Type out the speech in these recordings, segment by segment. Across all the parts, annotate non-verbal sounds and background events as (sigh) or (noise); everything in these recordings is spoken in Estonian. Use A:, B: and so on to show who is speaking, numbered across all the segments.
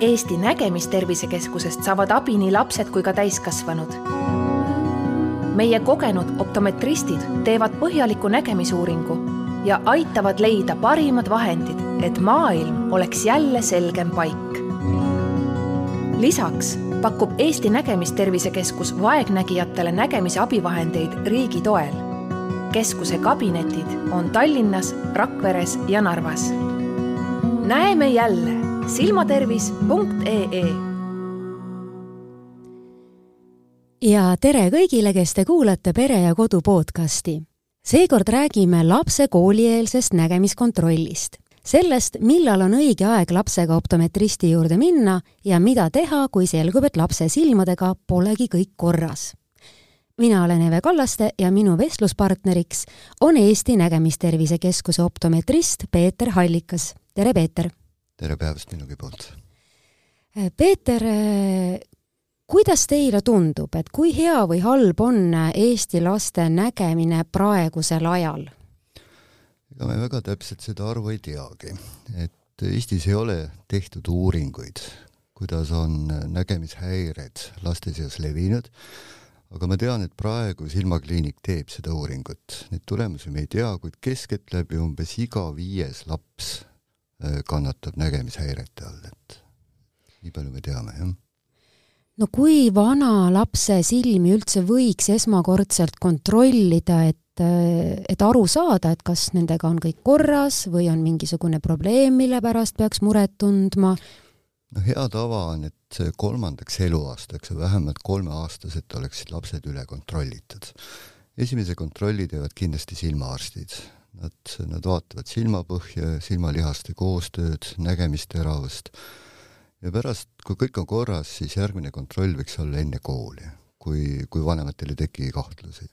A: Eesti Nägemistervisekeskusest saavad abi nii lapsed kui ka täiskasvanud. meie kogenud optometristid teevad põhjaliku nägemisuuringu ja aitavad leida parimad vahendid, et maailm oleks jälle selgem paik. lisaks pakub Eesti Nägemistervisekeskus vaegnägijatele nägemise abivahendeid riigi toel. keskuse kabinetid on Tallinnas, Rakveres ja Narvas. näeme jälle silmatervis.ee
B: ja tere kõigile, kes te kuulate Pere ja Kodu podcasti. seekord räägime lapse koolieelsest nägemiskontrollist sellest, millal on õige aeg lapsega optometristi juurde minna ja mida teha, kui selgub, et lapse silmadega polegi kõik korras. mina olen Eve Kallaste ja minu vestluspartneriks on Eesti Nägemistervise Keskuse optometrist Peeter Hallikas. tere, Peeter!
C: Tere päevast minugi poolt!
B: Peeter, kuidas teile tundub, et kui hea või halb on Eesti laste nägemine praegusel ajal?
C: ega me väga täpselt seda arvu ei teagi, et Eestis ei ole tehtud uuringuid, kuidas on nägemishäired laste seas levinud, aga ma tean, et praegu Silmakliinik teeb seda uuringut. Neid tulemusi me ei tea, kuid keskeltläbi umbes iga viies laps äh, kannatab nägemishäirete all, et nii palju me teame, jah
B: no kui vana lapse silmi üldse võiks esmakordselt kontrollida, et et, aru saada, et kas nendega on kõik korras või on mingisugune probleem, mille pärast peaks muret tundma?
C: no hea tava on, et kolmandaks eluaastaks ja vähemalt kolmeaastased oleksid lapsed üle kontrollitud. esimese kontrolli teevad kindlasti silmaarstid. Nad, nad vaatavad silmapõhja, silmalihaste koostööd, nägemisteravust ja pärast, kui kõik on korras, siis järgmine kontroll võiks olla enne kooli, kui, kui vanematel ei teki kahtlusi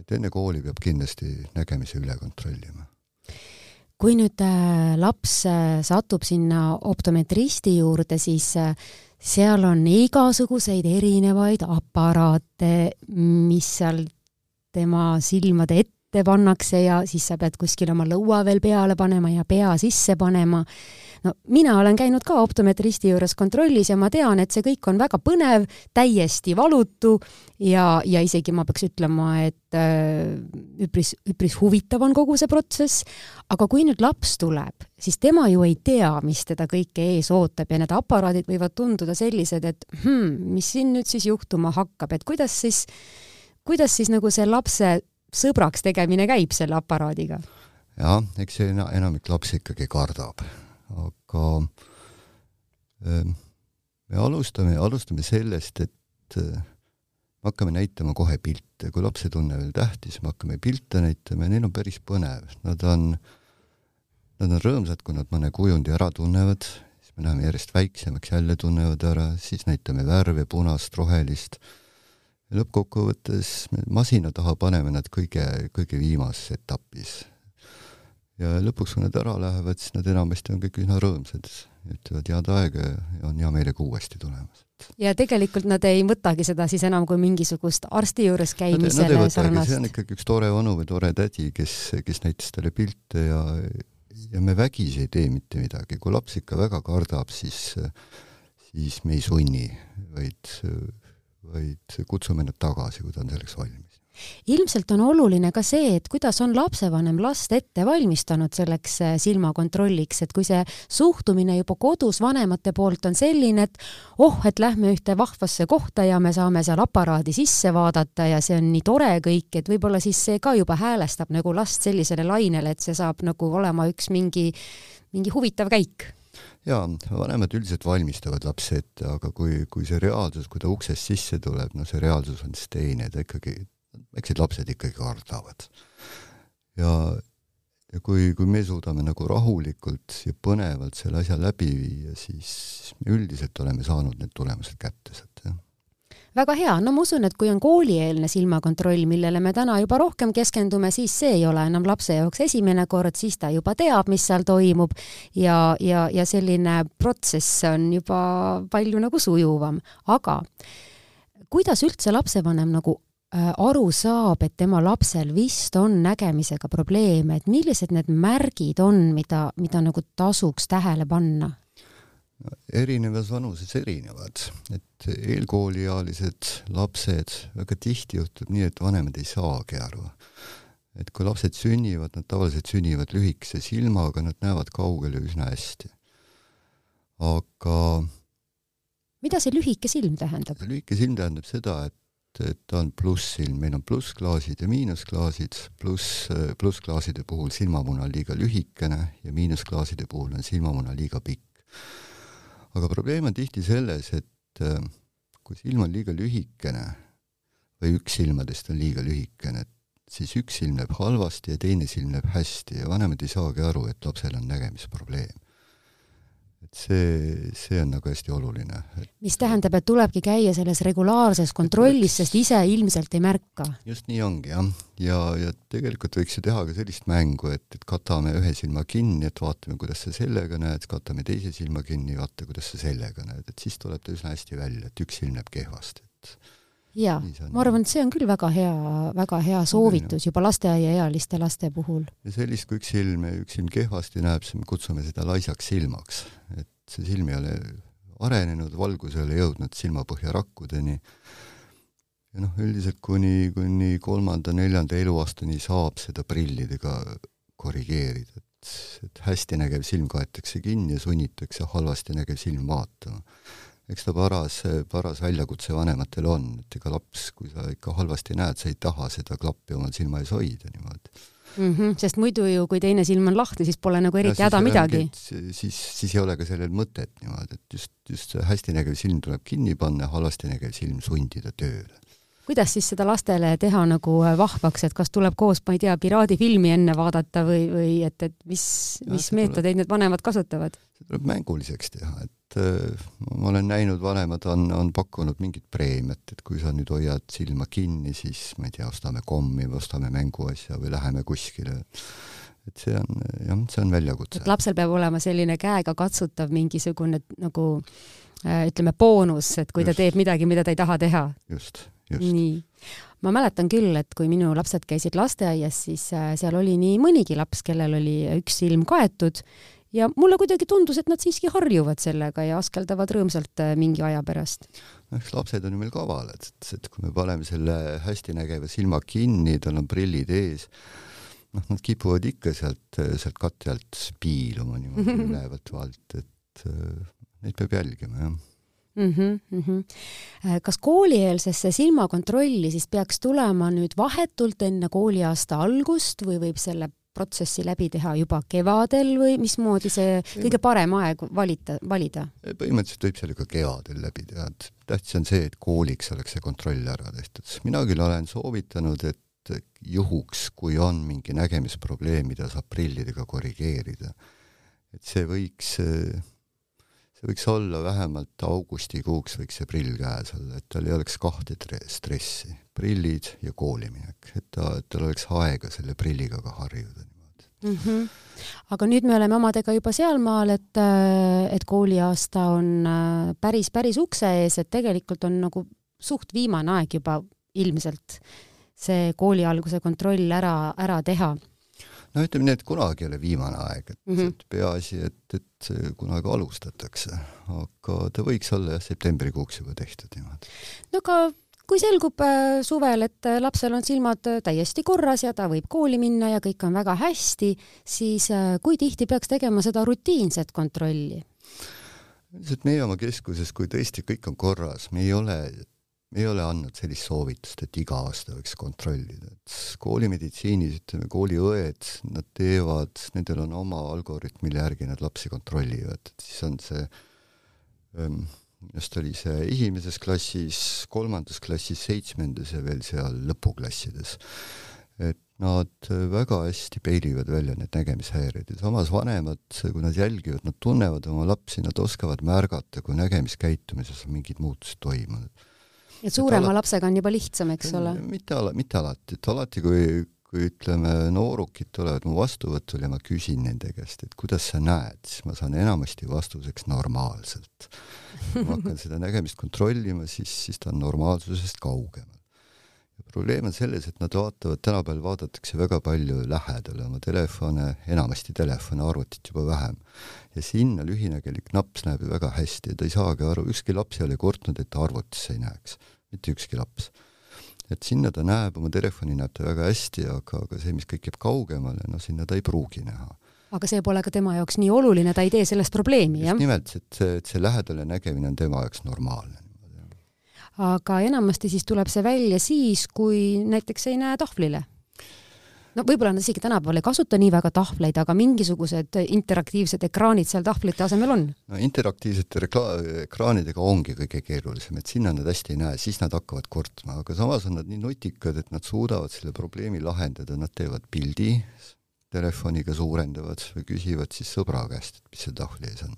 C: et enne kooli peab kindlasti nägemise üle kontrollima.
B: kui nüüd äh, laps äh, satub sinna optometristi juurde, siis äh, seal on igasuguseid erinevaid aparaate, mis seal tema silmade ette pannakse ja siis sa pead kuskil oma lõua veel peale panema ja pea sisse panema no mina olen käinud ka optometristi juures kontrollis ja ma tean, et see kõik on väga põnev, täiesti valutu ja, ja isegi ma peaks ütlema, et äh, üpris, üpris huvitav on kogu see protsess. aga kui nüüd laps tuleb, siis tema ju ei tea, mis teda kõike ees ootab ja need aparaadid võivad tunduda sellised, et hmm, mis siin nüüd siis juhtuma hakkab, et kuidas siis, kuidas siis nagu see lapse sõbraks tegemine käib selle aparaadiga?
C: jah, eks see enamik lapsi ikkagi kardab aga ähm, me alustame, alustame sellest, et äh, me hakkame näitama kohe pilte, kui lapsed on veel tähtis, me hakkame pilte näitama ja neil on päris põnev, nad on, nad on rõõmsad, kui nad mõne kujundi ära tunnevad, siis me läheme järjest väiksemaks, jälle tunnevad ära, siis näitame värve, punast, rohelist lõppkokkuvõttes masina taha paneme nad kõige, kõige viimases etapis ja lõpuks, kui nad ära lähevad, siis nad enamasti on kõik üsna rõõmsad, ütlevad head aega ja on hea meelega uuesti tulemas.
B: ja tegelikult nad ei võtagi seda siis enam kui mingisugust arsti juures käimisele sarnast?
C: see on ikkagi üks tore onu või tore tädi, kes, kes näitas talle pilte ja ja me vägisi ei tee mitte midagi, kui laps ikka väga kardab, siis siis me ei sunni, vaid, vaid kutsume nad tagasi, kui ta on selleks valmis.
B: Ilmselt on oluline ka see, et kuidas on lapsevanem last ette valmistanud selleks äh, silmakontrolliks, et kui see suhtumine juba kodus vanemate poolt on selline, et oh, et lähme ühte vahvasse kohta ja me saame seal aparaadi sisse vaadata ja see on nii tore kõik, et võib-olla siis see ka juba häälestab nagu last sellisele lainele, et see saab nagu olema üks mingi, mingi huvitav käik
C: jaa, vanemad üldiselt valmistavad lapse ette, aga kui, kui see reaalsus, kui ta uksest sisse tuleb, no see reaalsus on siis teine, ta ikkagi need lapsed ikkagi kardavad. ja, ja kui, kui me suudame nagu rahulikult ja põnevalt selle asja läbi viia, siis me üldiselt oleme saanud need tulemused kätte sealt, jah
B: väga hea, no ma usun, et kui on koolieelne silmakontroll, millele me täna juba rohkem keskendume, siis see ei ole enam lapse jaoks esimene kord, siis ta juba teab, mis seal toimub. Ja, ja, ja selline protsess on juba palju nagu sujuvam, aga kuidas üldse lapsevanem nagu Äh, aru saab, et tema lapsel vist on nägemisega probleeme, et millised need märgid on, mida, mida nagu tasuks tähele panna?
C: Erinevas vanuses erinevad, et eelkooliealised lapsed, väga tihti juhtub nii, et vanemad ei saagi aru. et kui lapsed sünnivad, nad tavaliselt sünnivad lühikese silmaga, nad näevad kaugele üsna hästi. aga
B: mida see lühike silm tähendab?
C: lühike silm tähendab seda, et et ta on plussilm, meil on plussklaasid ja miinusklaasid, pluss, plussklaaside puhul silmamuna on liiga lühikene ja miinusklaaside puhul on silmamuna liiga pikk. Aga probleem on tihti selles, et äh, kui silm on liiga lühikene või üks silmadest on liiga lühikene, siis üks silm näeb halvasti ja teine silm näeb hästi ja vanemad ei saagi aru, et lapsel on nägemisprobleem et see, see on nagu hästi oluline et....
B: mis tähendab, et tulebki käia selles regulaarses kontrollis, sest ise ilmselt ei märka.
C: just nii ongi jah, ja, ja tegelikult võiks ju teha ka sellist mängu, et, et katame ühe silma kinni, et vaatame, kuidas sa sellega näed, katame teise silma kinni, vaata, kuidas sa sellega näed, et siis tuleb ta üsna hästi välja, et üks silm näeb kehvasti, et
B: jaa, ma arvan, et see on küll väga hea, väga hea soovitus juba lasteaiaealiste laste puhul.
C: ja sellist, kui üks silm, üks silm kehvasti näeb, siis me kutsume seda laisaks silmaks. et see silm ei ole arenenud, valgus ei ole jõudnud silmapõhjarakkudeni. ja noh, üldiselt kuni, kuni kolmanda-neljanda eluaastani saab seda prillidega korrigeerida, et, et hästi nägev silm kaetakse kinni ja sunnitakse halvasti nägev silm vaatama eks ta paras, paras väljakutse vanematel on, et ega laps, kui sa ikka halvasti näed, sa ei taha seda klappi omal silma ees hoida niimoodi
B: mm. -hmm, sest muidu ju, kui teine silm on lahti, siis pole nagu eriti häda midagi.
C: siis, siis ei ole ka sellel mõtet niimoodi, et just, just see hästi nägev silm tuleb kinni panna, halvasti nägev silm sundida tööle
B: kuidas siis seda lastele teha nagu äh, vahvaks, et kas tuleb koos, ma ei tea, piraadifilmi enne vaadata või, või et, et mis, mis meetodeid tuleb, need vanemad kasutavad?
C: see tuleb mänguliseks teha, et äh, ma olen näinud, vanemad on, on pakkunud mingit preemiat, et kui sa nüüd hoiad silma kinni, siis ma ei tea, ostame kommi või ostame mänguasja või läheme kuskile et see on jah, see on väljakutse.
B: et lapsel peab olema selline käega katsutav mingisugune nagu äh, ütleme, boonus, et kui just. ta teeb midagi, mida ta ei taha teha.
C: just
B: nii. Ma mäletan küll, et kui minu lapsed käisid lasteaias, siis äh, seal oli nii mõnigi laps, kellel oli üks silm kaetud ja mulle kuidagi tundus, et nad siiski harjuvad sellega ja askeldavad rõõmsalt äh, mingi aja pärast.
C: no eks lapsed on ju meil kavalad, et, et kui me paneme selle hästi nägeva silma kinni, tal on prillid ees, noh, nad kipuvad ikka sealt, sealt katte alt piiluma niimoodi (laughs) ülevalt vaalt, et äh, neid peab jälgima, jah
B: mm. -hmm, mm -hmm. kas koolieelsesse silmakontrolli siis peaks tulema nüüd vahetult enne kooliaasta algust või võib selle protsessi läbi teha juba kevadel või mismoodi see kõige parem aeg valita, valida?
C: põhimõtteliselt võib selle ka kevadel läbi teha, et tähtis on see, et kooliks oleks see kontroll ära tehtud. mina küll olen soovitanud, et juhuks, kui on mingi nägemisprobleem, mida saab prillidega korrigeerida, et see võiks see võiks olla vähemalt augustikuuks võiks see prill käes olla, et tal ei oleks kahte stressi, prillid ja kooliminek, et ta, et tal oleks aega selle prilliga ka harjuda niimoodi
B: mm. -hmm. aga nüüd me oleme omadega juba sealmaal, et, et kooliaasta on äh, päris, päris ukse ees, et tegelikult on nagu suht viimane aeg juba ilmselt see kooli alguse kontroll ära, ära teha
C: no ütleme nii, et kunagi ei ole viimane aeg, et mm, -hmm. et peaasi, et, et kunagi alustatakse, aga ta võiks olla jah, septembrikuuks juba tehtud niimoodi.
B: no aga kui selgub äh, suvel, et äh, lapsel on silmad äh, täiesti korras ja ta võib kooli minna ja kõik on väga hästi, siis kui tihti peaks tegema seda rutiinset kontrolli?
C: üldiselt meie oma keskuses, kui tõesti kõik on korras, me ei ole ei ole andnud sellist soovitust, et iga aasta võiks kontrollida, et koolimeditsiinis, ütleme, kooliõed, nad teevad, nendel on oma algoritm, mille järgi nad lapsi kontrollivad, et siis on see ähm, just oli see esimeses klassis, kolmandas klassis, seitsmendas ja veel seal lõpuklassides. et nad väga hästi peilivad välja need nägemishäired. Ja samas vanemad, kui nad jälgivad, nad tunnevad oma lapsi, nad oskavad märgata, kui nägemiskäitumises on mingid muutused toimunud
B: et suurema et lapsega on juba lihtsam, eks ole?
C: mitte ala-, mitte alati, et alati, kui, kui ütleme, noorukid tulevad mu vastuvõtule ja ma küsin nende käest, et kuidas sa näed, siis ma saan enamasti vastuseks normaalselt. kui ma hakkan seda nägemist kontrollima, siis, siis ta on normaalsusest kaugemal. Probleem on selles, et nad vaatavad, tänapäeval vaadatakse väga palju lähedale oma telefone, enamasti telefone, arvutit juba vähem. ja sinna lühinägelik naps näeb ju väga hästi ja ta ei saagi aru, ükski laps ei ole kurtnud, et ta arvutisse ei näeks, mitte ükski laps. et sinna ta näeb, oma telefoni näeb ta väga hästi, aga, aga see, mis kõik jääb kaugemale, no sinna ta ei pruugi näha
B: aga see pole ka tema jaoks nii oluline, ta ei tee sellest probleemi, jah?
C: nimelt, et see, et see lähedale nägemine on tema jaoks normaalne
B: aga enamasti siis tuleb see välja siis, kui näiteks ei näe tahvlile. no võib-olla nad isegi tänapäeval ei kasuta nii väga tahvleid, aga mingisugused interaktiivsed ekraanid seal tahvlite asemel on?
C: no interaktiivsete ekraanidega ongi kõige keerulisem, et sinna nad hästi ei näe, siis nad hakkavad kurtma, aga samas on nad nii nutikad, et nad suudavad selle probleemi lahendada, nad teevad pildi, telefoniga suurendavad või küsivad siis sõbra käest, et mis seal tahvli ees on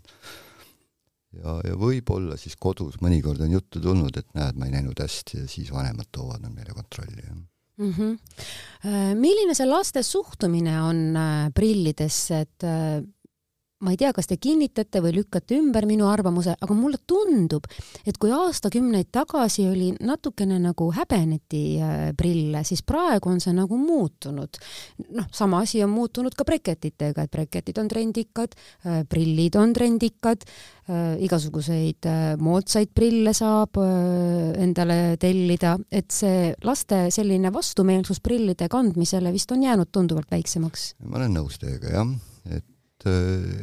C: ja, ja võib-olla siis kodus mõnikord on juttu tulnud, et näed, ma ei näinud hästi ja siis vanemad toovad nad meile kontrolli, jah
B: mm. -hmm. milline see laste suhtumine on äh, prillidesse, et äh, ma ei tea, kas te kinnitate või lükkate ümber minu arvamuse, aga mulle tundub, et kui aastakümneid tagasi oli natukene nagu häbeneti äh, prille, siis praegu on see nagu muutunud. noh, sama asi on muutunud ka breketitega, et breketid on trendikad, äh, prillid on trendikad, äh, igasuguseid moodsaid prille saab endale tellida, et see laste selline vastumeelsus prillide kandmisele vist on jäänud tunduvalt väiksemaks.
C: ma olen nõus teiega, jah, et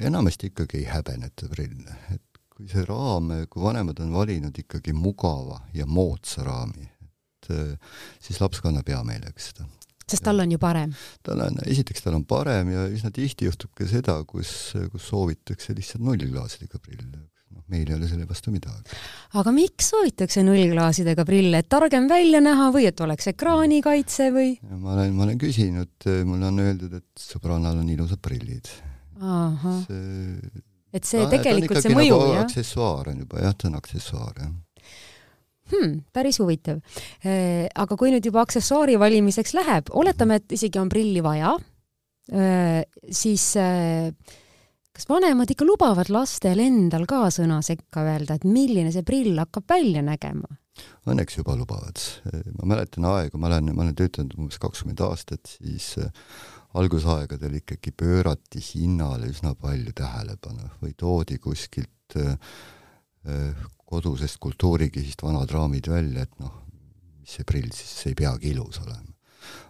C: enamasti ikkagi ei häbeneta prille, et kui see raam, kui vanemad on valinud ikkagi mugava ja moodsa raami, et äh, siis laps kannab hea meelega seda.
B: sest tal on ju parem?
C: tal on, esiteks tal on parem ja üsna tihti juhtub ka seda, kus, kus soovitakse lihtsalt nullklaasidega prille noh, meil ei ole selle vastu midagi.
B: aga miks soovitakse nullklaasidega prille, et targem välja näha või et oleks ekraanikaitse või?
C: ma olen, ma olen küsinud, mulle on öeldud, et sõbrannal on ilusad prillid
B: see et see ta, tegelikult see mõju,
C: nagu jah? aksessuaar on juba jah, ta on aksessuaar, jah
B: hmm,. päris huvitav. Äh, aga kui nüüd juba aksessuaari valimiseks läheb, oletame, et isegi on prilli vaja, äh, siis äh, kas vanemad ikka lubavad lastel endal ka sõna sekka öelda, et milline see prill hakkab välja nägema?
C: Õnneks juba lubavad. ma mäletan aegu, ma olen, ma olen töötanud umbes kakskümmend aastat, siis algusaegadel ikkagi pöörati hinnale üsna palju tähelepanu või toodi kuskilt äh, äh, kodusest kultuurikihist vanad raamid välja, et noh, mis see prill siis, see ei peagi ilus olema.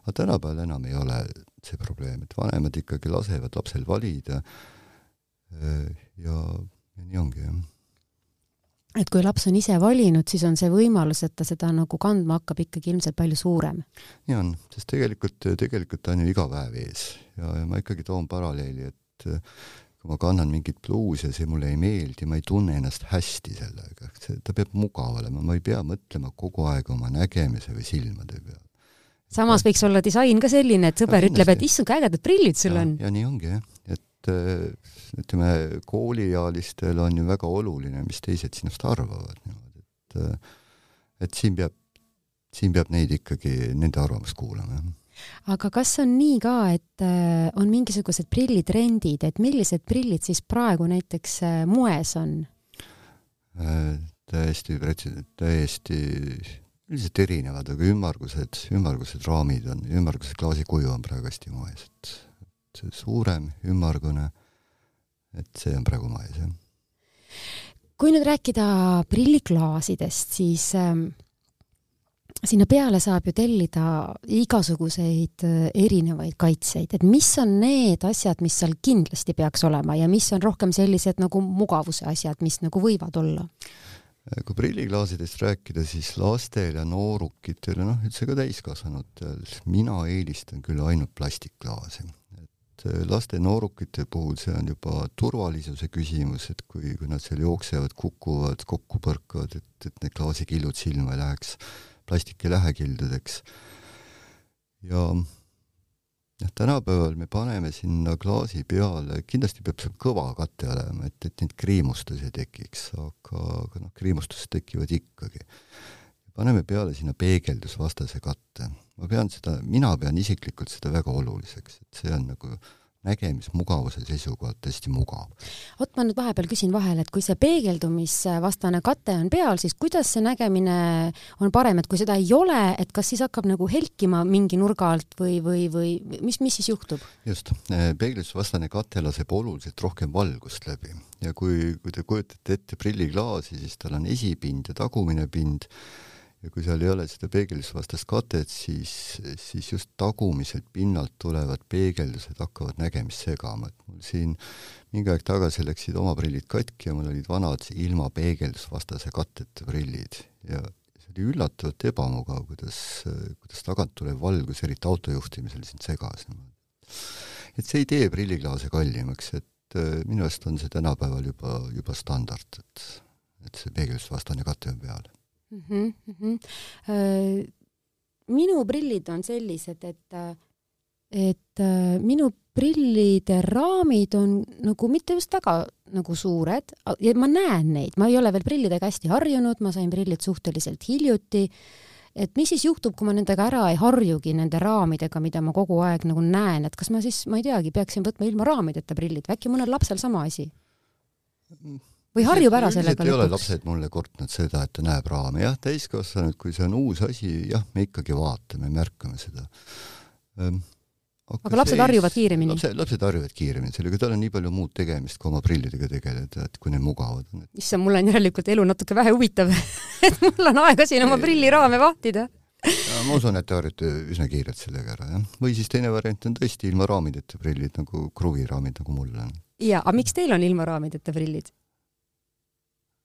C: aga tänapäeval enam ei ole see probleem, et vanemad ikkagi lasevad lapsel valida äh, ja, ja nii ongi, jah
B: et kui laps on ise valinud, siis on see võimalus, et ta seda nagu kandma hakkab ikkagi ilmselt palju suurem.
C: nii on, sest tegelikult, tegelikult ta on ju iga päev ees ja, ja ma ikkagi toon paralleeli, et kui ma kannan mingit pluusi ja see mulle ei meeldi, ma ei tunne ennast hästi sellega, see, ta peab mugav olema, ma ei pea mõtlema kogu aeg oma nägemise või silmade peale.
B: samas võiks olla disain ka selline, et sõber no, ütleb, et issand, kui ägedad prillid sul
C: ja,
B: on.
C: ja nii ongi jah, et et ütleme, kooliealistel on ju väga oluline, mis teised sinust arvavad niimoodi, et et siin peab, siin peab neid ikkagi, nende arvamust kuulama, jah
B: aga kas on nii ka, et äh, on mingisugused prillitrendid, et millised prillid siis praegu näiteks moes on
C: äh,? täiesti täiesti üldiselt erinevad, aga ümmargused, ümmargused raamid on, ümmargused klaasikuju on praegu hästi moes, et see suurem, ümmargune, et see on praegu moes, jah.
B: kui nüüd rääkida prilliklaasidest, siis ähm, sinna peale saab ju tellida igasuguseid äh, erinevaid kaitseid, et mis on need asjad, mis seal kindlasti peaks olema ja mis on rohkem sellised nagu mugavuse asjad, mis nagu võivad olla?
C: kui prilliklaasidest rääkida, siis lastel ja noorukitel ja noh, üldse ka täiskasvanutel, mina eelistan küll ainult plastikklaasi laste noorukite puhul see on juba turvalisuse küsimus, et kui, kui nad seal jooksevad, kukuvad, kokku põrkavad, et, et need klaasikillud silma ei läheks, plastik ei lähe kildudeks. ja noh, tänapäeval me paneme sinna klaasi peale, kindlasti peab seal kõva kate olema, et, et neid kriimustusi ei tekiks, aga, aga noh, kriimustused tekivad ikkagi. paneme peale sinna peegeldusvastase katte ma pean seda, mina pean isiklikult seda väga oluliseks, et see on nagu nägemismugavuse seisukohalt hästi mugav.
B: vot ma nüüd vahepeal küsin vahele, et kui see peegeldumisvastane kate on peal, siis kuidas see nägemine on parem, et kui seda ei ole, et kas siis hakkab nagu helkima mingi nurga alt või, või, või mis, mis siis juhtub?
C: just, peeglistusvastane kate laseb oluliselt rohkem valgust läbi ja kui, kui te kujutate ette prilliklaasi, siis tal on esipind ja tagumine pind ja kui seal ei ole seda peegeldusvastast katet, siis, siis just tagumiselt pinnalt tulevad peegeldused hakkavad nägemist segama, et mul siin mingi aeg tagasi läksid oma prillid katki ja mul olid vanad ilma peegeldusvastase katteta prillid. Ja see oli üllatavalt ebamugav, kuidas, kuidas tagant tulev valgus, eriti auto juhtimisel, sind segas. et see ei tee prilliklaase kallimaks, et äh, minu arust on see tänapäeval juba, juba standard, et, et see peegeldusvastane kate on peal
B: mm. -hmm. minu prillid on sellised, et, et äh, minu prillide raamid on nagu mitte just väga nagu suured ja ma näen neid, ma ei ole veel prillidega hästi harjunud, ma sain prillid suhteliselt hiljuti. et mis siis juhtub, kui ma nendega ära ei harjugi, nende raamidega, mida ma kogu aeg nagu näen, et kas ma siis, ma ei teagi, peaksin võtma ilma raamideta prillid äkki mõnel lapsel sama asi? Või harjub ära sellega
C: lõpuks? ei ole lapsed mulle kurtnud seda, et ta näeb raame, jah, täiskasvanud, kui see on uus asi, jah, me ikkagi vaatame, märkame seda
B: ähm,. aga, aga lapsed harjuvad kiiremini?
C: lapsed, lapsed harjuvad kiiremini sellega, tal on nii palju muud tegemist, kui oma prillidega tegeleda, et kui need mugavad on.
B: issand, mul on järelikult elu natuke vähe huvitav (laughs) et mul on aega siin oma prilliraame vahtida
C: Ja, ma usun, et te harjute üsna kiirelt sellega ära, jah. või siis teine variant on tõesti ilma raamideta prillid nagu kruviraamid, nagu mul on.
B: jaa, aga miks teil on ilma raamideta prillid?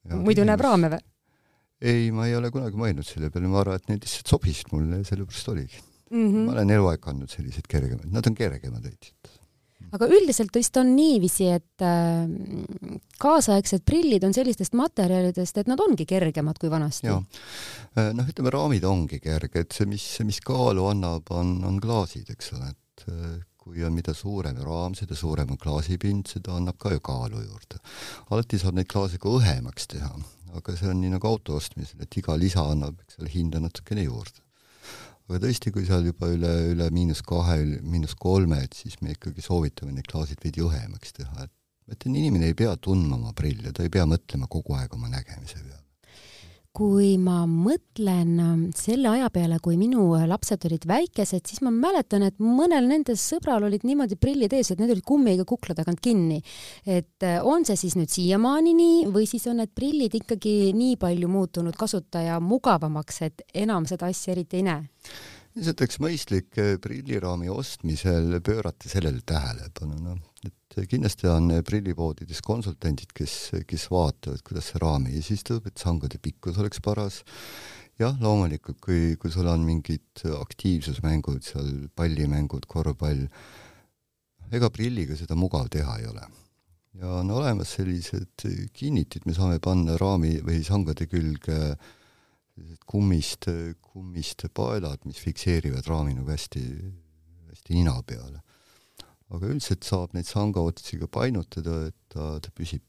B: Muidu näeb raame või?
C: ei, ma ei ole kunagi mõelnud selle peale, ma arvan, et need lihtsalt sobisid mulle ja sellepärast oligi mm. -hmm. ma olen eluaeg kandnud selliseid kergemaid, nad on kergemad veidi.
B: aga üldiselt vist on niiviisi, et äh, kaasaegsed prillid on sellistest materjalidest, et nad ongi kergemad kui vanasti.
C: äh, noh, ütleme raamid ongi kerged, see, mis, mis kaalu annab, on, on klaasid, eks ole, et äh, kui on mida suurem raam, seda suurem on klaasipind, seda annab ka ju kaalu juurde. alati saab neid klaase ka õhemaks teha, aga see on nii nagu auto ostmisel, et iga lisa annab, eks ole, hinda natukene juurde. aga tõesti, kui seal juba üle, üle miinus kahe, miinus kolme, et siis me ikkagi soovitame neid klaasid veidi õhemaks teha, et et inimene ei pea tundma oma prille, ta ei pea mõtlema kogu aeg oma nägemise peale
B: kui ma mõtlen ähm, selle aja peale, kui minu äh, lapsed olid väikesed, siis ma mäletan, et mõnel nendest sõbral olid niimoodi prillid ees, et need olid kummiga kukla tagant kinni. et äh, on see siis nüüd siiamaani nii või siis on need prillid ikkagi nii palju muutunud kasutaja mugavamaks, et enam seda asja eriti ei näe?
C: lihtsalt oleks mõistlik äh, prilliraami ostmisel pöörata sellele tähelepanu, noh, kindlasti on prillipoodides konsultandid, kes, kes vaatavad, kuidas see raam eesistub, et sangade pikkus oleks paras. jah, loomulikult, kui, kui sul on mingid aktiivsusmängud seal, pallimängud, korvpall, ega prilliga seda mugav teha ei ole. ja on olemas sellised kinnitid, me saame panna raami või sangade külge sellised kummist, kummist paelad, mis fikseerivad raami nagu hästi, hästi nina peale aga üldiselt saab neid sangaotsiga painutada, et ta, ta püsib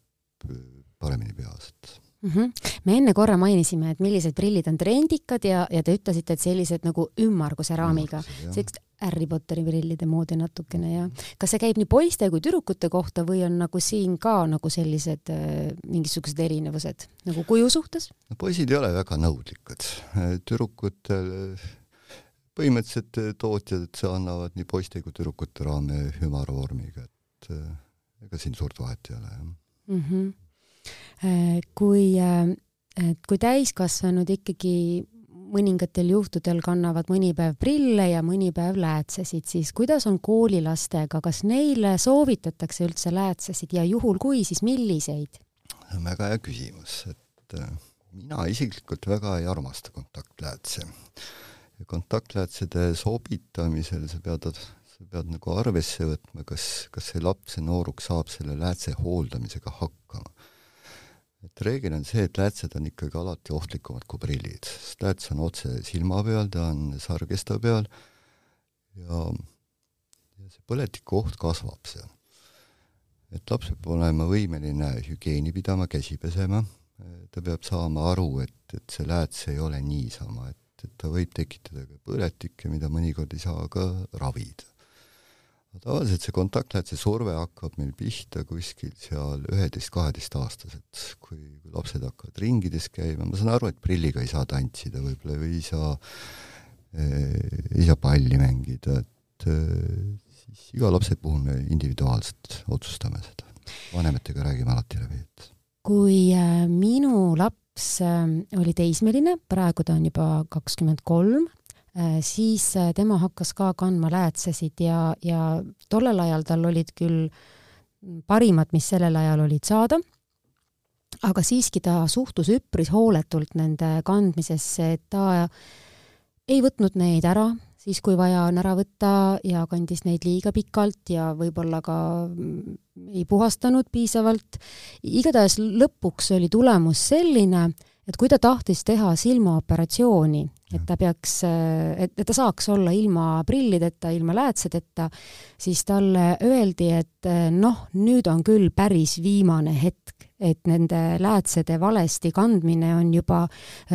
C: äh, paremini peas, et
B: mm. -hmm. me enne korra mainisime, et millised prillid on trendikad ja, ja te ütlesite, et sellised nagu ümmarguse raamiga, sellised Harry Potteri prillide moodi natukene ja kas see käib nii poiste kui tüdrukute kohta või on nagu siin ka nagu sellised äh, mingisugused erinevused nagu kuju suhtes?
C: no poisid ei ole väga nõudlikud, tüdrukutel äh, põhimõtteliselt eh, tootjad annavad nii poiste kui tüdrukute raame ümarvormiga, et eh, ega siin suurt vahet ei ole, jah
B: mm. -hmm. kui, et kui täiskasvanud ikkagi mõningatel juhtudel kannavad mõni päev prille ja mõni päev läätsesid, siis kuidas on koolilastega, kas neile soovitatakse üldse läätsesid ja juhul kui, siis milliseid?
C: väga hea küsimus, et mina isiklikult väga ei armasta kontaktläätse ja kontaktläätsede sobitamisel sa pead, sa pead nagu arvesse võtma, kas, kas see laps, see nooruk saab selle läätse hooldamisega hakkama. et reegel on see, et läätsed on ikkagi alati ohtlikumad kui prillid, sest lääts on otse silma peal, ta on sargesta peal ja, ja see põletiku oht kasvab seal. et laps peab olema võimeline hügieeni pidama, käsi pesema, ta peab saama aru, et, et see lääts ei ole niisama, et et ta võib tekitada ka põletikke, mida mõnikord ei saa ka ravida. tavaliselt see kontaktläätse surve hakkab meil pihta kuskil seal üheteist-kaheteistaastaselt, kui lapsed hakkavad ringides käima, ma saan aru, et prilliga ei saa tantsida võib-olla või ei saa eh,, ei saa palli mängida, et eh, siis iga lapse puhul me individuaalselt otsustame seda. vanematega räägime alati läbi, et
B: kui äh, minu laps äh, oli teismeline, praegu ta on juba kakskümmend kolm, äh, siis tema hakkas ka kandma läätsesid ja, ja tollel ajal tal olid küll parimad, mis sellel ajal olid saada, aga siiski ta suhtus üpris hooletult nende kandmisesse, et ta ei võtnud neid ära, siis kui vaja on ära võtta ja kandis neid liiga pikalt ja võib-olla ka ei puhastanud piisavalt. igatahes lõpuks oli tulemus selline, et kui ta tahtis teha silmaoperatsiooni, et ta peaks, et, et ta saaks olla ilma prillideta, ilma läätsedeta, siis talle öeldi, et noh, nüüd on küll päris viimane hetk, et nende läätsede valesti kandmine on juba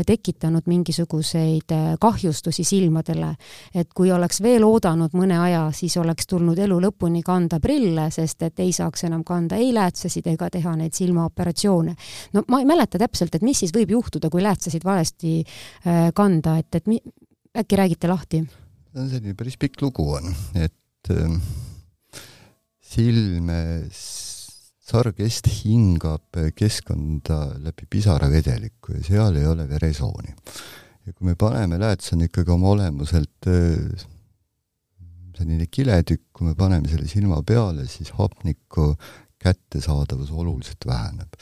B: tekitanud mingisuguseid äh, kahjustusi silmadele. et kui oleks veel oodanud mõne aja, siis oleks tulnud elu lõpuni kanda prille, sest et ei saaks enam kanda ei läätsesid ega teha neid silmaoperatsioone. no ma ei mäleta täpselt, et mis siis võib juhtuda, kui läätsesid valesti äh, kanda, et, et mi, äkki räägite lahti?
C: see on selline päris pikk lugu on, et äh, silme sargest hingab keskkonda läbi pisaravedeliku ja seal ei ole veresooni. ja kui me paneme, lääts on ikkagi oma olemuselt äh, selline kiletükk, kui me paneme selle silma peale, siis hapniku kättesaadavus oluliselt väheneb.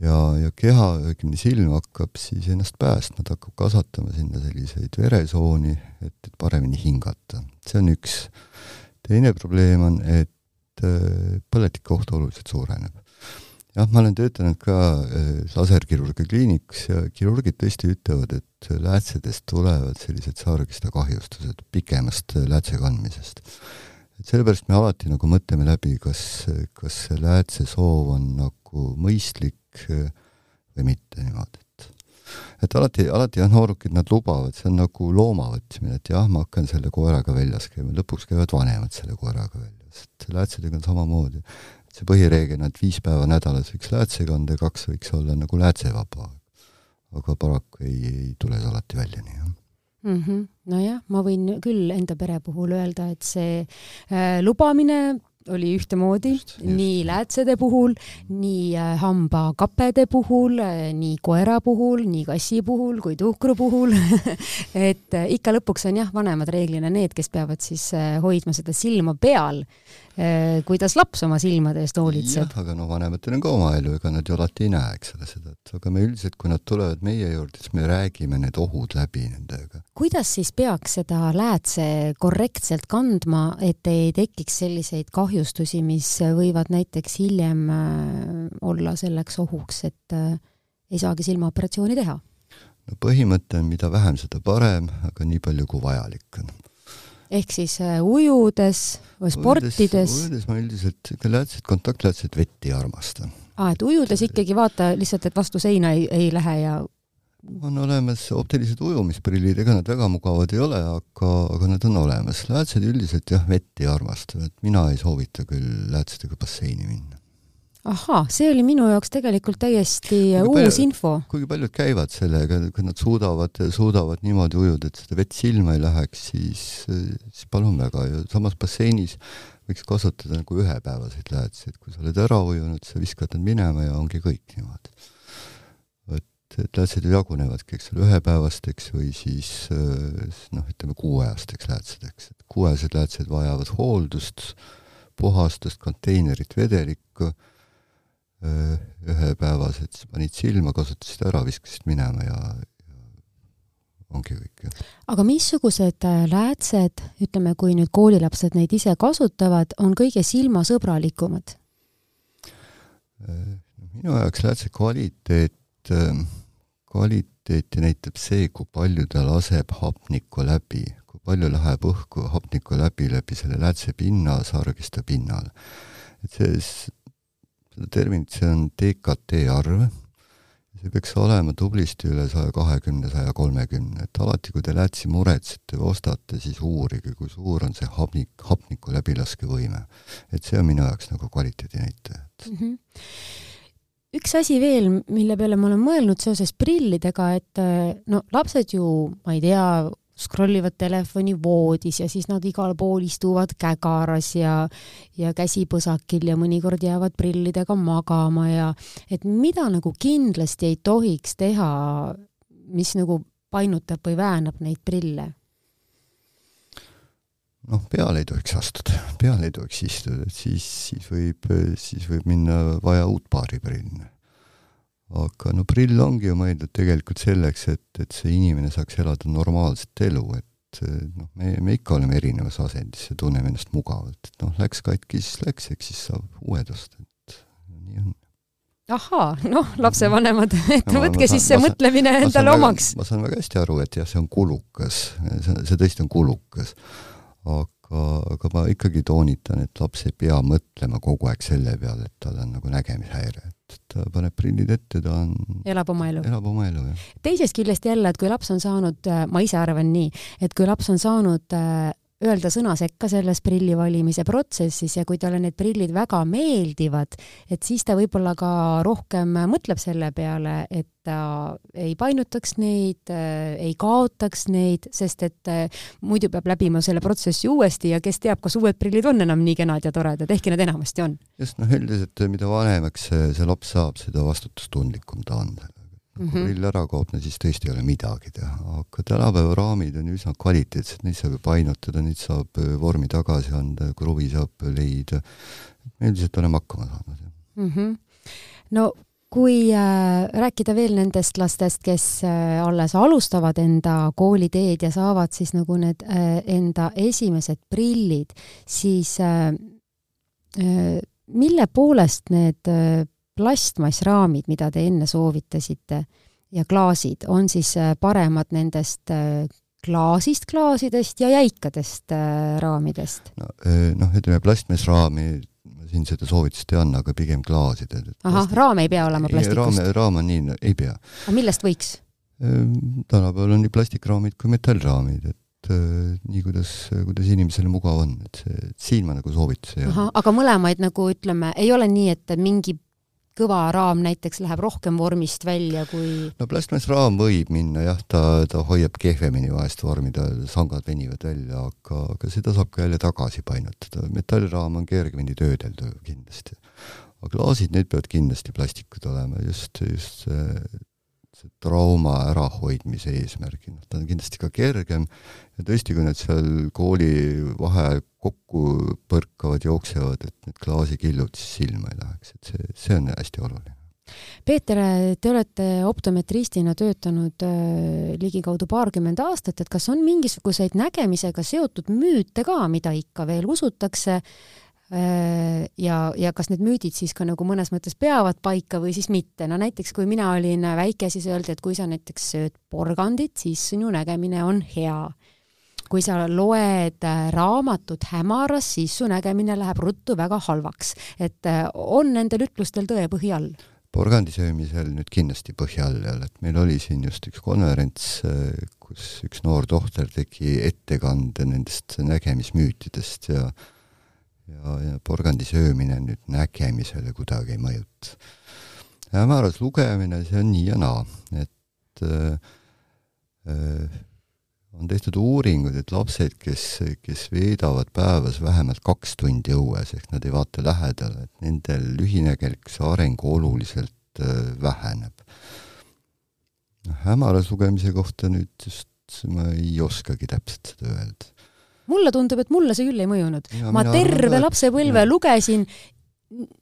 C: ja, ja keha, õigemini silm hakkab siis ennast päästma, ta hakkab kasvatama sinna selliseid veresooni, et, et paremini hingata. see on üks. teine probleem on, et Äh, põletike oht oluliselt suureneb. jah, ma olen töötanud ka äh, laserkirurgia kliinikus ja kirurgid tõesti ütlevad, et läätsedest tulevad sellised saargiste kahjustused pikemast läätse kandmisest. et sellepärast me alati nagu mõtleme läbi, kas, kas see läätsesoov on nagu mõistlik äh, või mitte niimoodi, et alati, alati jah, noorukid nad lubavad, see on nagu looma võtmine, et jah, ma hakkan selle koeraga väljas käima, lõpuks käivad vanemad selle koeraga väljas et läätsedega on samamoodi. see põhireegel on, et viis päeva nädalas võiks läätse kanda ja kaks võiks olla nagu läätsevaba. aga paraku ei, ei tule see alati välja nii, jah
B: mm -hmm. nojah, ma võin küll enda pere puhul öelda, et see äh, lubamine oli ühtemoodi just, just. nii läätsede puhul, nii äh, hambakapede puhul, äh, nii koera puhul, nii kassi puhul kui tuhkru puhul (laughs) et äh, ikka lõpuks on jah, vanemad reeglina need, kes peavad siis hoidma seda silma peal kuidas laps oma silmade eest hoolitseb.
C: jah, aga no vanematel on ka oma elu, ega nad ju alati ei näe, eks ole, seda, et aga me üldiselt, kui nad tulevad meie juurde, siis me räägime need ohud läbi nendega.
B: kuidas siis peaks seda läätse korrektselt kandma, et ei tekiks selliseid kahjustusi, mis võivad näiteks hiljem äh, olla selleks ohuks, et äh, ei saagi silmaoperatsiooni teha?
C: no põhimõte on, mida vähem, seda parem, aga nii palju, kui vajalik on
B: ehk siis äh, ujudes või sportides?
C: ujudes ma üldiselt ikka läätset, kontaktläätset vett ei armasta.
B: aa, et ujudes ikkagi vaata lihtsalt, et vastu seina ei, ei lähe ja
C: on olemas optilised ujumisprillid, ega nad väga mugavad ei ole, aga, aga nad on olemas. läätsed üldiselt jah, vett ei armasta, et mina ei soovita küll läätsedega basseini minna
B: ahhaa, see oli minu jaoks tegelikult täiesti kuigi uus palju, info.
C: kuigi paljud käivad sellega, kui nad suudavad, suudavad niimoodi ujuda, et seda vett silma ei läheks, siis, siis palun väga ja samas basseinis võiks kasutada nagu ühepäevaseid läätseid, kui sa oled ära ujunud, sa viskad nad minema ja ongi kõik niimoodi. et, et läätsed ju jagunevadki, eks ole, ühepäevasteks või siis noh, ütleme kuueajasteks läätsedeks, et kuueajased läätsed vajavad hooldust, puhastust, konteinerit, vedelikku Äh, ühepäevased, panid silma, kasutasid ära, viskasid minema ja, ja ongi kõik, jah.
B: aga missugused äh, läätsed, ütleme, kui nüüd koolilapsed neid ise kasutavad, on kõige silmasõbralikumad?
C: Äh, minu jaoks läätse kvaliteet, kvaliteeti näitab see, kui palju ta laseb hapnikku läbi, kui palju läheb õhku hapnikku läbi, läbi selle läätse pinna, sargiste pinnal. et see, seda terminit, see on DKT arv, see peaks olema tublisti üle saja kahekümne, saja kolmekümne, et alati, kui te lätsi muretsete või ostate, siis uurige, kui suur on see hapnik, hapniku läbilaskevõime. et see on minu jaoks nagu kvaliteedinäitaja mm. -hmm
B: üks asi veel, mille peale ma olen mõelnud seoses prillidega, et no lapsed ju, ma ei tea, scroll ivad telefoni voodis ja siis nad igal pool istuvad kägaras ja, ja käsi põsakil ja mõnikord jäävad prillidega magama ja et mida nagu kindlasti ei tohiks teha, mis nagu painutab või väänab neid prille?
C: noh, peale ei tohiks astuda, peale ei tohiks istuda, et siis, siis võib, siis võib minna vaja uut paari prilli aga no prill ongi ju mõeldud tegelikult selleks, et, et see inimene saaks elada normaalset elu, et noh, me, me ikka oleme erinevas asendis ja tunneme ennast mugavalt, et noh, läks katki, siis läks, eks siis saab uued osta, et nii on.
B: ahaa, noh, lapsevanemad, et no, võtke saan, siis see mõtlemine endale omaks.
C: ma saan väga hästi aru, et jah, see on kulukas, see, see tõesti on kulukas, aga, aga ma ikkagi toonitan, et laps ei pea mõtlema kogu aeg selle peale, et tal on nagu nägemishäire, et ta paneb prillid ette, ta on
B: elab oma elu.
C: elab oma elu, jah.
B: teisest küljest jälle, et kui laps on saanud, äh, ma ise arvan nii, et kui laps on saanud äh, öelda sõna sekka selles prilli valimise protsessis ja kui talle need prillid väga meeldivad, et siis ta võib-olla ka rohkem mõtleb selle peale, et ta ei painutaks neid, ei kaotaks neid, sest et eh, muidu peab läbima selle protsessi uuesti ja kes teab, kas uued prillid on enam nii kenad ja toredad, ehkki nad enamasti on.
C: just, noh, üldiselt mida vanemaks see, laps saab, seda vastutustundlikum ta on kui mm -hmm. prill ära kaob, no siis tõesti ei ole midagi teha, aga tänapäeva raamid on üsna kvaliteetsed, neid saab ju painutada, neid saab äh, vormi tagasi anda, kruvi saab leida. me üldiselt oleme hakkama saanud
B: mm. -hmm. no kui äh, rääkida veel nendest lastest, kes äh, alles alustavad enda kooliteed ja saavad siis nagu need äh, enda esimesed prillid, siis äh, äh, mille poolest need äh, plastmassraamid, mida te enne soovitasite, ja klaasid on siis äh, paremad nendest äh, klaasist klaasidest ja jäikadest äh, raamidest?
C: no noh, ütleme plastmassraami ma siin seda soovitust ei anna, aga pigem klaasid.
B: ahah, raam ei pea olema plastikust?
C: raam, raam on nii, ei pea.
B: aga millest võiks?
C: tänapäeval on nii plastikraamid kui metallraamid, et nii, kuidas, kuidas inimesele mugav on, et see, siin ma nagu soovitusi ei
B: anna. aga mõlemaid nagu ütleme, ei ole nii, et mingi kõva raam näiteks läheb rohkem vormist välja kui
C: no plastmassraam võib minna jah, ta, ta hoiab kehvemini vahest vormi, ta, sangad venivad välja, aga, aga seda saab ka jälle tagasi painutada. metallraam on kergemini töödeldav kindlasti. aga klaasid, need peavad kindlasti plastikud olema, just, just see see trauma ärahoidmise eesmärgil, noh ta on kindlasti ka kergem. Ja tõesti, kui nad seal kooli vaheajal kokku põrkavad, jooksevad, et need klaasikillud siis silma ei läheks, et see, see on hästi oluline.
B: Peeter, te olete optometristina töötanud äh, ligikaudu paarkümmend aastat, et kas on mingisuguseid nägemisega seotud müüte ka, mida ikka veel usutakse ja, ja kas need müüdid siis ka nagu mõnes mõttes peavad paika või siis mitte, no näiteks kui mina olin väike, siis öeldi, et kui sa näiteks sööd porgandit, siis sinu nägemine on hea. kui sa loed äh, raamatut hämaras, siis su nägemine läheb ruttu väga halvaks, et äh, on nendel ütlustel tõepõhi all?
C: porgandi söömisel nüüd kindlasti põhja all ei ole, et meil oli siin just üks konverents, kus üks noor tohter tegi ettekande nendest nägemismüütidest ja ja porgandi söömine nüüd nägemisele kuidagi ei mõjuta. hämaras lugemine, see on nii ja naa, et äh, äh, on tehtud uuringud, et lapsed, kes, kes veedavad päevas vähemalt kaks tundi õues, ehk nad ei vaata lähedale, et nendel lühinägelikkuse areng oluliselt äh, väheneb. noh, hämaras lugemise kohta nüüd just ma ei oskagi täpselt seda öelda
B: mulle tundub, et mulle see küll ei mõjunud. ma terve lapsepõlve ja. lugesin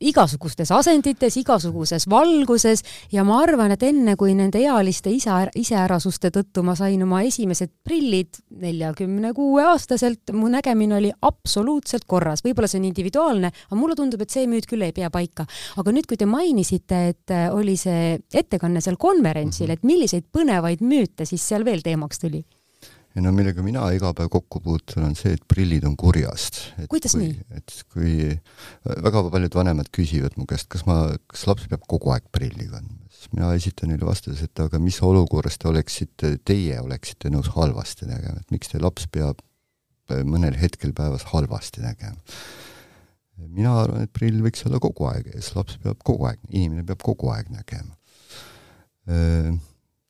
B: igasugustes asendites, igasuguses valguses ja ma arvan, et enne kui nende ealiste isa, iseärasuste tõttu ma sain oma esimesed prillid neljakümne kuue aastaselt, mu nägemine oli absoluutselt korras, võib-olla see on individuaalne, aga mulle tundub, et see müüt küll ei pea paika. aga nüüd, kui te mainisite, et oli see ettekanne seal konverentsil, mhm. et milliseid põnevaid müüte siis seal veel teemaks tuli?
C: Ja no millega mina iga päev kokku puutun, on see, et prillid on kurjast.
B: kuidas
C: kui,
B: nii?
C: et kui väga paljud vanemad küsivad mu käest, kas ma, kas laps peab kogu aeg prilli kandma, siis mina esitan neile vastuse, et aga mis olukorras te oleksite, teie oleksite nõus halvasti nägema, et miks teie laps peab mõnel hetkel päevas halvasti nägema. mina arvan, et prill võiks olla kogu aeg ees, laps peab kogu aeg, inimene peab kogu aeg nägema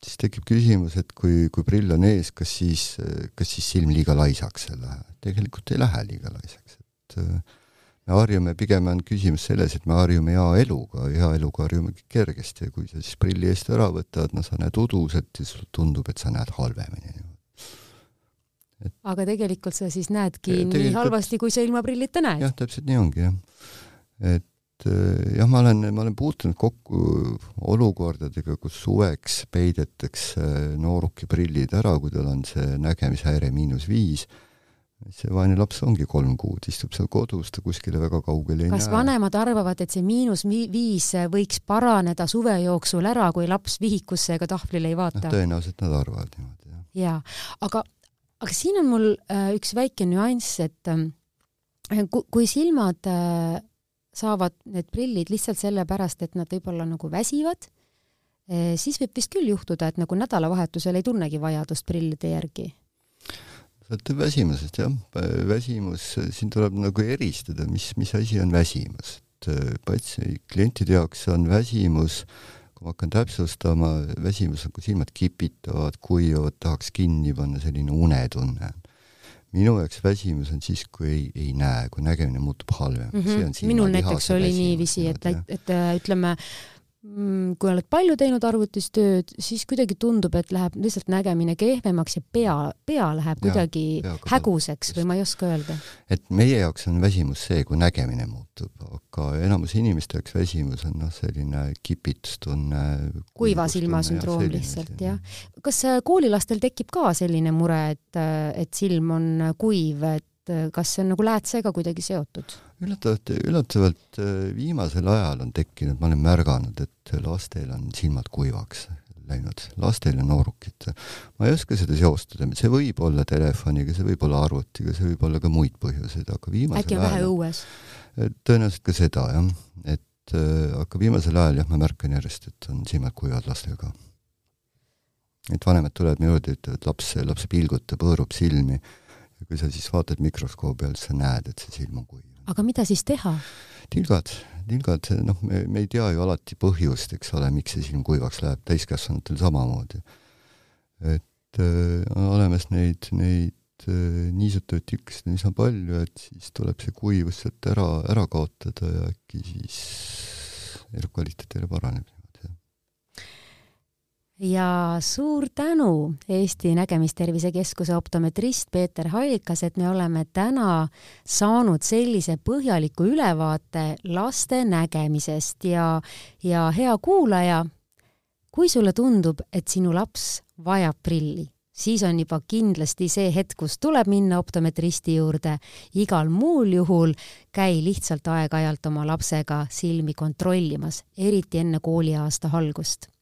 C: siis tekib küsimus, et kui, kui prill on ees, kas siis, kas siis silm liiga laisaks ei lähe? tegelikult ei lähe liiga laisaks, et äh, me harjume, pigem on küsimus selles, et me harjume hea eluga, hea eluga harjume kergesti ja kui sa siis prilli eest ära võtad, no sa näed uduselt ja sulle tundub, et sa näed halvemini.
B: Et... aga tegelikult sa siis näedki nii halvasti, kui sa ilma prillita näed?
C: jah, täpselt nii ongi, jah. et et eh, jah, ma olen, ma olen puutunud kokku olukordadega, kus suveks peidetakse nooruki prillid ära, kui tal on see nägemishäire miinus viis, see vaene laps ongi kolm kuud, istub seal kodus, ta kuskile väga kaugele ei
B: kas näe. kas vanemad arvavad, et see miinus viis võiks paraneda suve jooksul ära, kui laps vihikusse ega tahvlile ei vaata no,?
C: tõenäoliselt nad arvavad niimoodi, jah.
B: jaa, aga, aga siin on mul äh, üks väike nüanss, et äh, kui silmad äh, saavad need prillid lihtsalt sellepärast, et nad võib-olla nagu väsivad, eh, siis võib vist küll juhtuda, et nagu nädalavahetusel ei tunnegi vajadust prillide järgi.
C: sõltub väsimusest jah, väsimus, siin tuleb nagu eristada, mis, mis asi on väsimus, et eh, patsi-, klientide jaoks on väsimus, kui ma hakkan täpsustama, väsimus on, kui silmad kipitavad, kuivavad, tahaks kinni panna, selline unetunne minu jaoks väsimus on siis, kui ei, ei näe, kui nägemine muutub halvemaks
B: mm. -hmm. minul näiteks oli niiviisi, et, et ütleme, Mm, kui oled palju teinud arvutis tööd, siis kuidagi tundub, et läheb lihtsalt nägemine kehvemaks ja pea, pea läheb kuidagi ja, häguseks või ma ei oska öelda.
C: et meie jaoks on väsimus see, kui nägemine muutub, aga enamus inimeste jaoks väsimus on noh, selline kipitustunne.
B: kuiva silma sündroom lihtsalt jah. kas äh, koolilastel tekib ka selline mure, et, äh, et silm on kuiv, et et äh, kas see on nagu läätsega kuidagi seotud?
C: üllatavalt, üllatavalt äh, viimasel ajal on tekkinud, ma olen märganud, et lastel on silmad kuivaks läinud, lastel ja noorukitel. ma ei oska seda seostada, see võib olla telefoniga, see võib olla arvutiga, see võib olla ka muid põhjuseid, aga viimasel
B: äkki on vähe õues?
C: Äh, tõenäoliselt ka seda, jah. et aga viimasel ajal jah, ma märkan järjest, et on silmad kuivad lastel ka. et vanemad tulevad minu juurde, ütlevad, laps, laps pilgutab, hõõrub silmi ja kui sa siis vaatad mikroskoobi all, siis sa näed, et see silm on kuiv.
B: aga mida siis teha?
C: tilgad, tilgad, noh, me, me ei tea ju alati põhjust, eks ole, miks see silm kuivaks läheb, täiskasvanutel samamoodi. et äh, on olemas neid, neid äh, niisutatud tükkesid on üsna palju, et siis tuleb see kuivus sealt ära, ära kaotada ja äkki siis elukvaliteet jälle paraneb
B: ja suur tänu Eesti Nägemistervise Keskuse optometrist Peeter Hallikas, et me oleme täna saanud sellise põhjaliku ülevaate laste nägemisest ja, ja hea kuulaja, kui sulle tundub, et sinu laps vajab prilli, siis on juba kindlasti see hetk, kus tuleb minna optometristi juurde. igal muul juhul käi lihtsalt aeg-ajalt oma lapsega silmi kontrollimas, eriti enne kooliaasta algust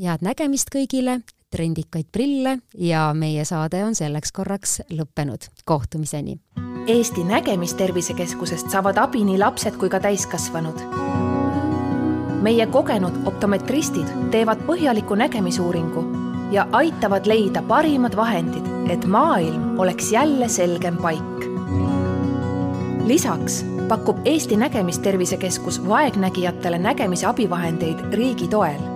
B: head nägemist kõigile, trendikaid prille ja meie saade on selleks korraks lõppenud. kohtumiseni!
A: Eesti Nägemistervisekeskusest saavad abi nii lapsed kui ka täiskasvanud. meie kogenud optometristid teevad põhjaliku nägemisuuringu ja aitavad leida parimad vahendid, et maailm oleks jälle selgem paik. lisaks pakub Eesti Nägemistervisekeskus vaegnägijatele nägemise abivahendeid riigi toel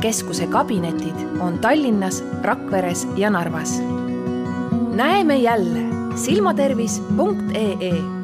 A: keskuse kabinetid on Tallinnas, Rakveres ja Narvas. näeme jälle silmatervis.ee